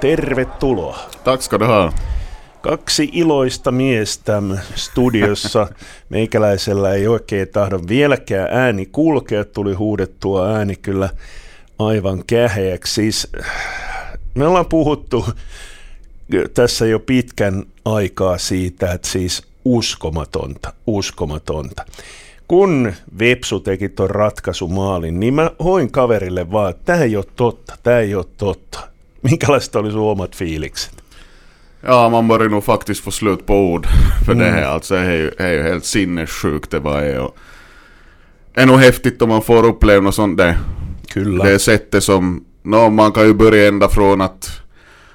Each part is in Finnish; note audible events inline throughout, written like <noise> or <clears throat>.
Tervetuloa. Tack ska du ha. Kaksi iloista miestä studiossa. Meikäläisellä ei oikein tahdo vieläkään ääni kulkea. Tuli huudettua ääni kyllä aivan käheäksi. Siis, me ollaan puhuttu tässä jo pitkän aikaa siitä, että siis uskomatonta, uskomatonta. Kun Vepsu teki tuon ratkaisumaalin, niin mä hoin kaverille vaan, että tämä ei ole totta, tämä ei ole totta. Minkälaiset oli sun omat fiilikset? Ja, man börjar nog faktiskt få slut på ord <laughs> för mm. det här. Alltså det är ju, är ju helt sinnessjukt det var. Och är nog häftigt om man får uppleva något sånt där. Kyllä. Det sättet som, no, man kan ju börja ända från att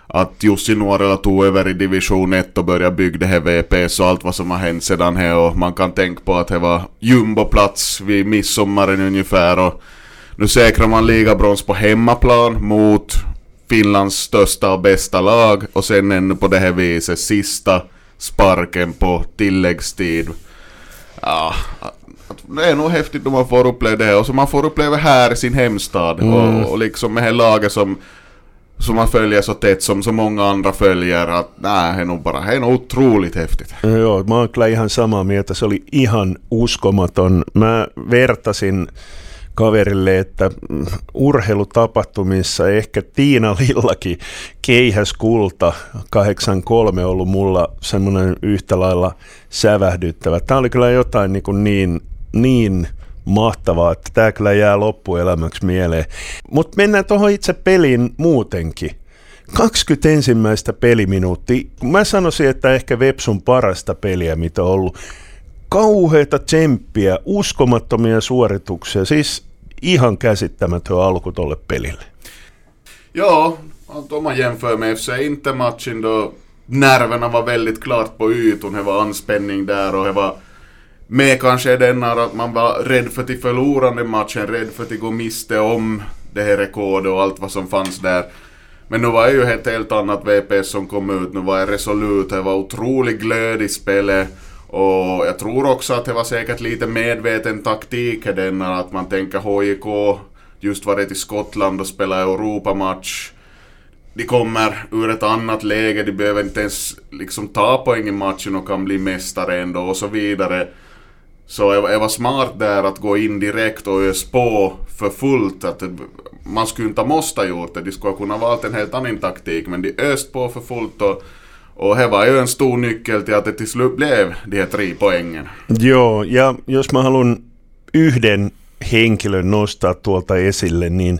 att Jussi Nuorela tog över i division 1 och började bygga det här VPS och allt vad som har hänt sedan här och man kan tänka på att det var jumboplats vid midsommaren ungefär och nu säkrar man ligabrons på hemmaplan mot Finlands största och bästa lag och sen ännu på det här viset sista sparken på tilläggstid. Ja, det är nog häftigt om man får uppleva det och så man får uppleva här i sin hemstad mm. och, och liksom med här laget som som man följer så tätt som så många andra följer, att nej, det är nog bara, det är nog otroligt häftigt. Joo, mä oon kyllä ihan samaa mieltä, se oli ihan uskomaton. Mä vertasin kaverille, että urheilutapahtumissa ehkä Tiina Lillakin keihäs kulta 83 ollut mulla semmoinen yhtä lailla sävähdyttävä. Tämä oli kyllä jotain niin, kuin niin, niin mahtavaa, että tämä kyllä jää loppuelämäksi mieleen. Mutta mennään tuohon itse peliin muutenkin. 21. peliminuuttia. Mä sanoisin, että ehkä Vepsun parasta peliä, mitä on ollut. Kauheita tsemppiä, uskomattomia suorituksia. Siis ihan käsittämätön alku tolle pelille. Joo, om man jämför med FC Inter-matchen då nerverna var väldigt klart på yton. Det var anspänning där och det var med kanske den att man var rädd för att förlora den matchen, rädd för att gå miste om det här rekordet och allt vad som fanns där. Men nu var det ju helt annat VPS som kom ut, nu var det resolut, det var otrolig glöd i spelet. Och jag tror också att det var säkert lite medveten taktik den att man tänker HJK just varit i Skottland och spelat Europamatch. De kommer ur ett annat läge, de behöver inte ens liksom ta poäng i matchen och kan bli mästare ändå och så vidare. Så jag, var smart där att gå in direkt och ös på för fullt. Att man skulle inte ha måste ha gjort det, de skulle ha kunnat valt en helt annan taktik. Men de öst på för fullt och, och det var ju en stor nyckel till att det till slut blev de här tre poängen. Joo, ja jos mä haluan yhden henkilön nostaa tuolta esille, niin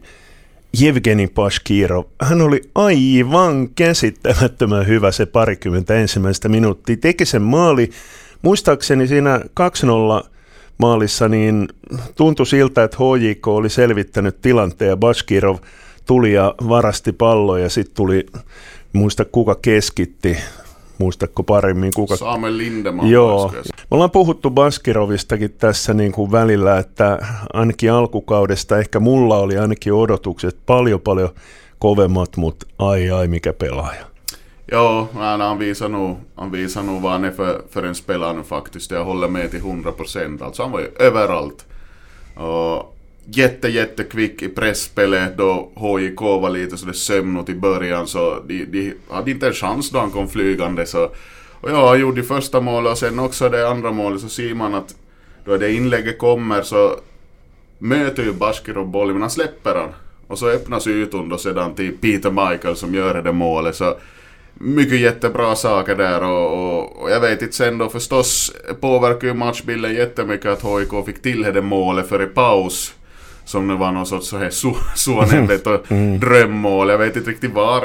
Jevgeni Pashkirov, hän oli aivan käsittämättömän hyvä se parikymmentä ensimmäistä minuuttia. Teki sen maali, Muistaakseni siinä 2-0 maalissa niin tuntui siltä, että HJK oli selvittänyt tilanteen ja Bashkirov tuli ja varasti palloa ja sitten tuli, muista kuka keskitti, muistatko paremmin kuka... Saame Lindemann. Joo. Me ollaan puhuttu Baskirovistakin tässä niin kuin välillä, että ainakin alkukaudesta ehkä mulla oli ainakin odotukset paljon paljon kovemmat, mutta ai ai mikä pelaaja. Ja, nej, han visar nog, han visar nog vad han är för, för en spelare faktiskt. Jag håller med till 100%. Alltså han var ju överallt. Och jätte, jätte kvick i pressspelet då HJK var lite sådär sömnigt i början så de, de hade inte en chans då han kom flygande så och ja, han gjorde första målet och sen också det andra målet så ser man att då det inlägget kommer så möter ju Baskirov bollen men han släpper han. Och så öppnas ytan då sedan till Peter Michael som gör det målet så mycket jättebra saker där och, och, och, jag vet inte sen då förstås påverkar ju matchbilden jättemycket att HIK fick till det målet före paus. Som nu var någon sorts så här och mm. drömmål. Jag vet inte riktigt var,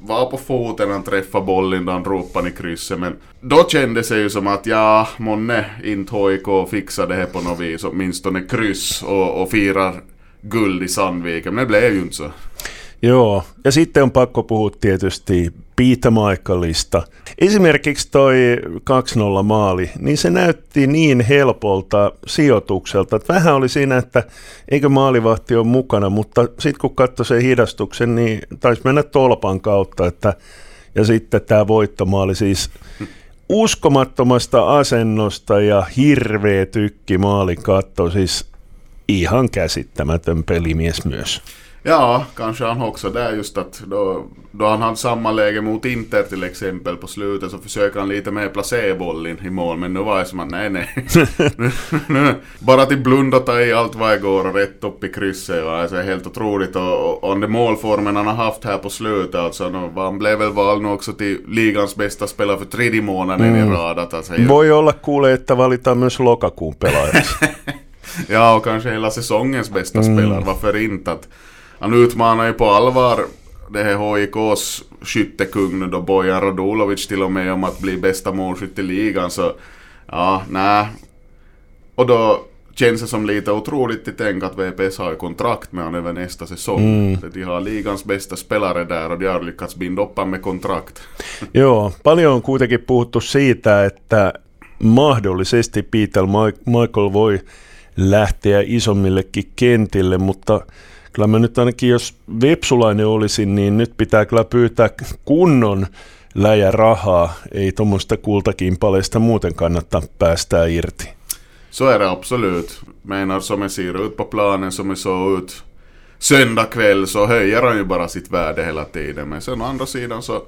var på foten han träffade bollen då han ropade i krysset men då kändes det ju som att ja, månne inte HIK fixar det här på något vis, åtminstone kryss och, och firar guld i Sandviken, men det blev ju inte så. Joo, ja sitten on pakko puhua tietysti Peter Michaelista. Esimerkiksi toi 2-0 maali, niin se näytti niin helpolta sijoitukselta, että vähän oli siinä, että eikö maalivahti ole mukana, mutta sitten kun katsoi sen hidastuksen, niin taisi mennä tolpan kautta, että, ja sitten tämä voittomaali siis uskomattomasta asennosta ja hirveä tykki maalin katto, siis ihan käsittämätön pelimies myös. Ja, kanske han också där just att då, då han hade samma läge mot Inter till exempel på slutet så försöker han lite mer placera bollen i mål men nu var jag som att nej nej. <laughs> nu, nu, bara till blunda ta i allt vad jag går och rätt upp i krysset. Va? Alltså, helt otroligt och, och, och den målformen han har haft här på slutet alltså. Nu, han blev väl vald nu också till ligans bästa spelare för tredje månaden mm. i rad. Alltså, Voi olla kuule, että valitaan myös lokakuun pelaajaksi. <laughs> ja, och kanske hela säsongens bästa mm. spelare, varför inte? Att, han utmanar ju på allvar det här HIKs skyttekung nu då, Bojan Radulovic till och med om att bli bästa målskytt i ligan. Så ja, nej. Och då känns det som lite otroligt att tänka att VPS har kontrakt med honom över nästa säsong. Mm. De har ligans bästa spelare där och de har lyckats binda upp med kontrakt. <laughs> Joo, paljon on kuitenkin puhuttu siitä, että mahdollisesti Peter Michael voi lähteä isommillekin kentille, mutta kyllä mä nyt ainakin, jos Vepsulainen olisin, niin nyt pitää kyllä pyytää kunnon läjä rahaa. Ei tuommoista kultakimpaleista muuten kannattaa päästää irti. Så är det absolut. Menar som jag ser ut på planen, som jag såg ut söndag kväll så höjer han ju bara sitt värde hela tiden. Men sen å andra sidan så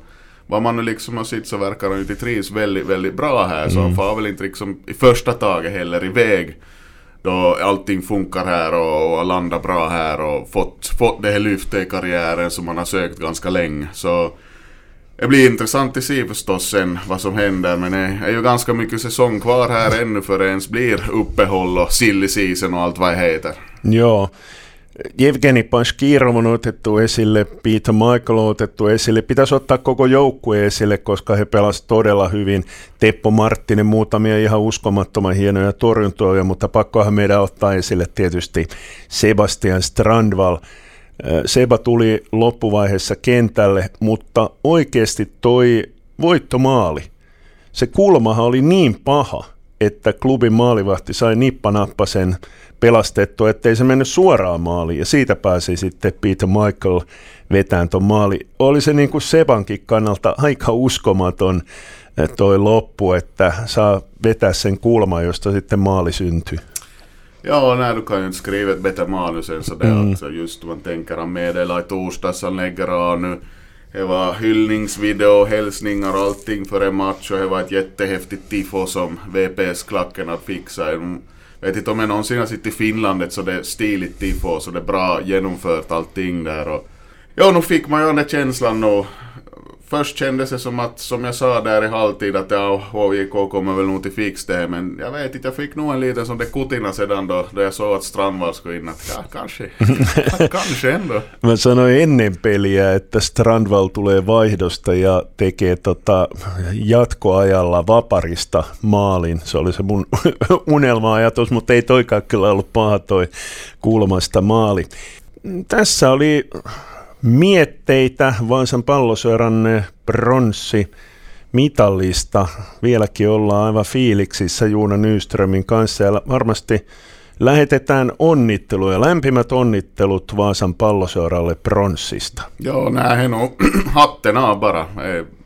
vad man nu liksom har sett så verkar han ju till trivs väldigt, väldigt bra här. Så mm. han får väl inte liksom i första taget heller iväg då allting funkar här och, och landar bra här och fått, fått det här lyftet i karriären som man har sökt ganska länge. Så det blir intressant att se förstås sen vad som händer men det är ju ganska mycket säsong kvar här ännu för det ens blir uppehåll och silly season och allt vad det heter. Ja, Jevgeni Panskirov on otettu esille, Peter Michael on otettu esille. Pitäisi ottaa koko joukkue esille, koska he pelasivat todella hyvin. Teppo Marttinen, muutamia ihan uskomattoman hienoja torjuntoja, mutta pakkohan meidän ottaa esille tietysti Sebastian Strandval. Seba tuli loppuvaiheessa kentälle, mutta oikeasti toi voittomaali, se kulmahan oli niin paha, että klubin maalivahti sai nippanappasen pelastettua, ettei se mennyt suoraan maaliin. Ja siitä pääsi sitten Peter Michael vetään tuon maali. Oli se niin kuin Sebankin kannalta aika uskomaton eh, toi loppu, että saa vetää sen kulman, josta sitten maali syntyy. Ja, nej, du kan ju inte skriva ett bättre manus än sådär. Mm. Alltså just man tänker han meddelar i torsdags, han lägger av nu. Det var hyllningsvideo, hälsningar och allting före match och det var ett jättehäftigt tifo som VPS-klacken hade fixat. Jag vet inte om jag någonsin har sett i Finland ett det stiligt tifo så det är bra genomfört allting där. Och, ja, nu fick man ju den där känslan och först kändes det som att, som jag sa där i halvtid, att ja, HJK kommer väl nog till fix det, men jag vet inte, jag fick nog en liten sån där kutina sedan då, då jag såg att Strandvall skulle in, att ja, kanske, <laughs> kanske ändå. Mä sanoin ennen peliä, että Strandvall tulee vaihdosta ja tekee tota jatkoajalla vaparista maalin. Se oli se mun <laughs> unelma-ajatus, mutta ei toikaan kyllä ollut paha toi kulmasta maali. Tässä oli mietteitä Vaasan palloseuran bronssi mitallista. Vieläkin ollaan aivan fiiliksissä Juuna Nyströmin kanssa ja varmasti lähetetään onnitteluja, lämpimät onnittelut Vaasan palloseuralle pronssista. Joo, näähän on <clears throat> hatten av bara.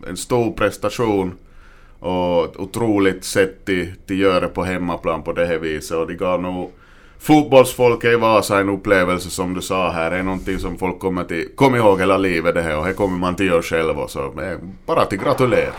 En stor prestation och otroligt sätt de, de gör det på hemmaplan på det här viset och de gav nog fotbollsfolk i Vasa en upplevelse som du sa här, är någonting som folk kommer, till, Kom ihåg hela livet. Det här. Och det kommer man till göra själv och så eh, bara till gratulera.